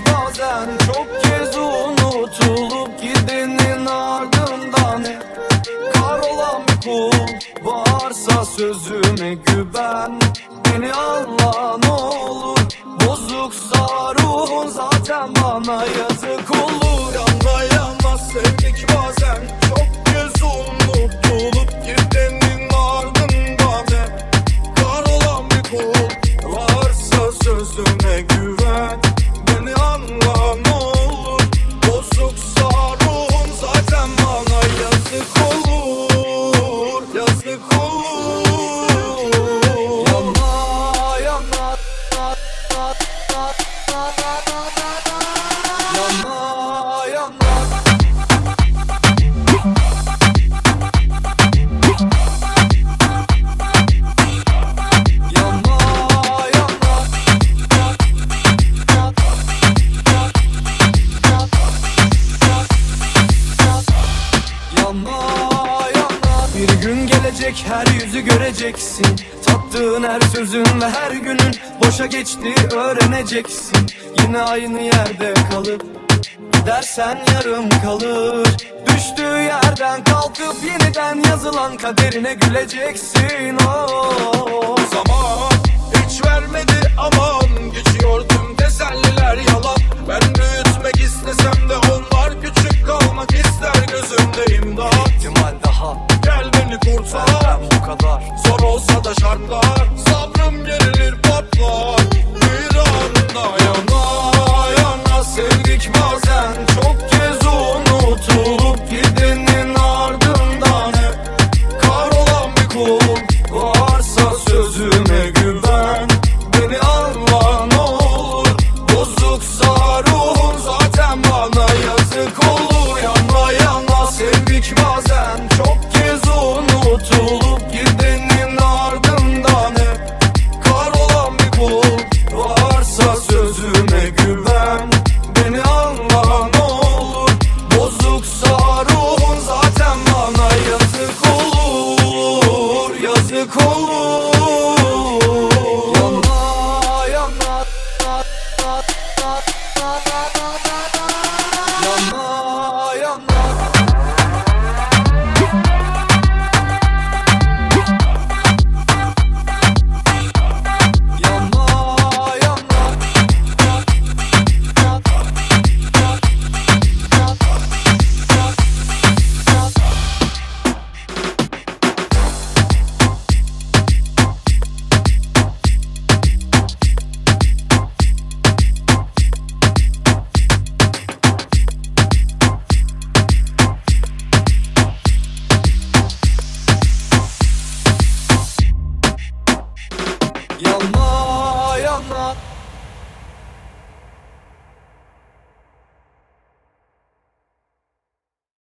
bazen Çok kez unutulup gidenin ardından Kahrolan bir kul varsa sözüme güven. Beni anla ne olur Bozuksa ruhun zaten bana yazık olur. Anlayamaz sevdik bazen Çok kez unutulup gidenin ardından Kahrolan bir kul varsa sözüme güven gelecek her yüzü göreceksin. Tattığın her sözün ve her günün Boşa geçti öğreneceksin. Yine aynı yerde kalıp Gidersen yarım kalır. Düştüğü yerden kalkıp yeniden yazılan kaderine güleceksin. Oh. Zaman hiç vermedi aman. Geçiyor tüm teselliler yalan. Ben büyütmek istesem de onlar küçük kalmak ister. Gözümde imdat. İhtimal daha Gel beni kurtar Bartol Yazık up.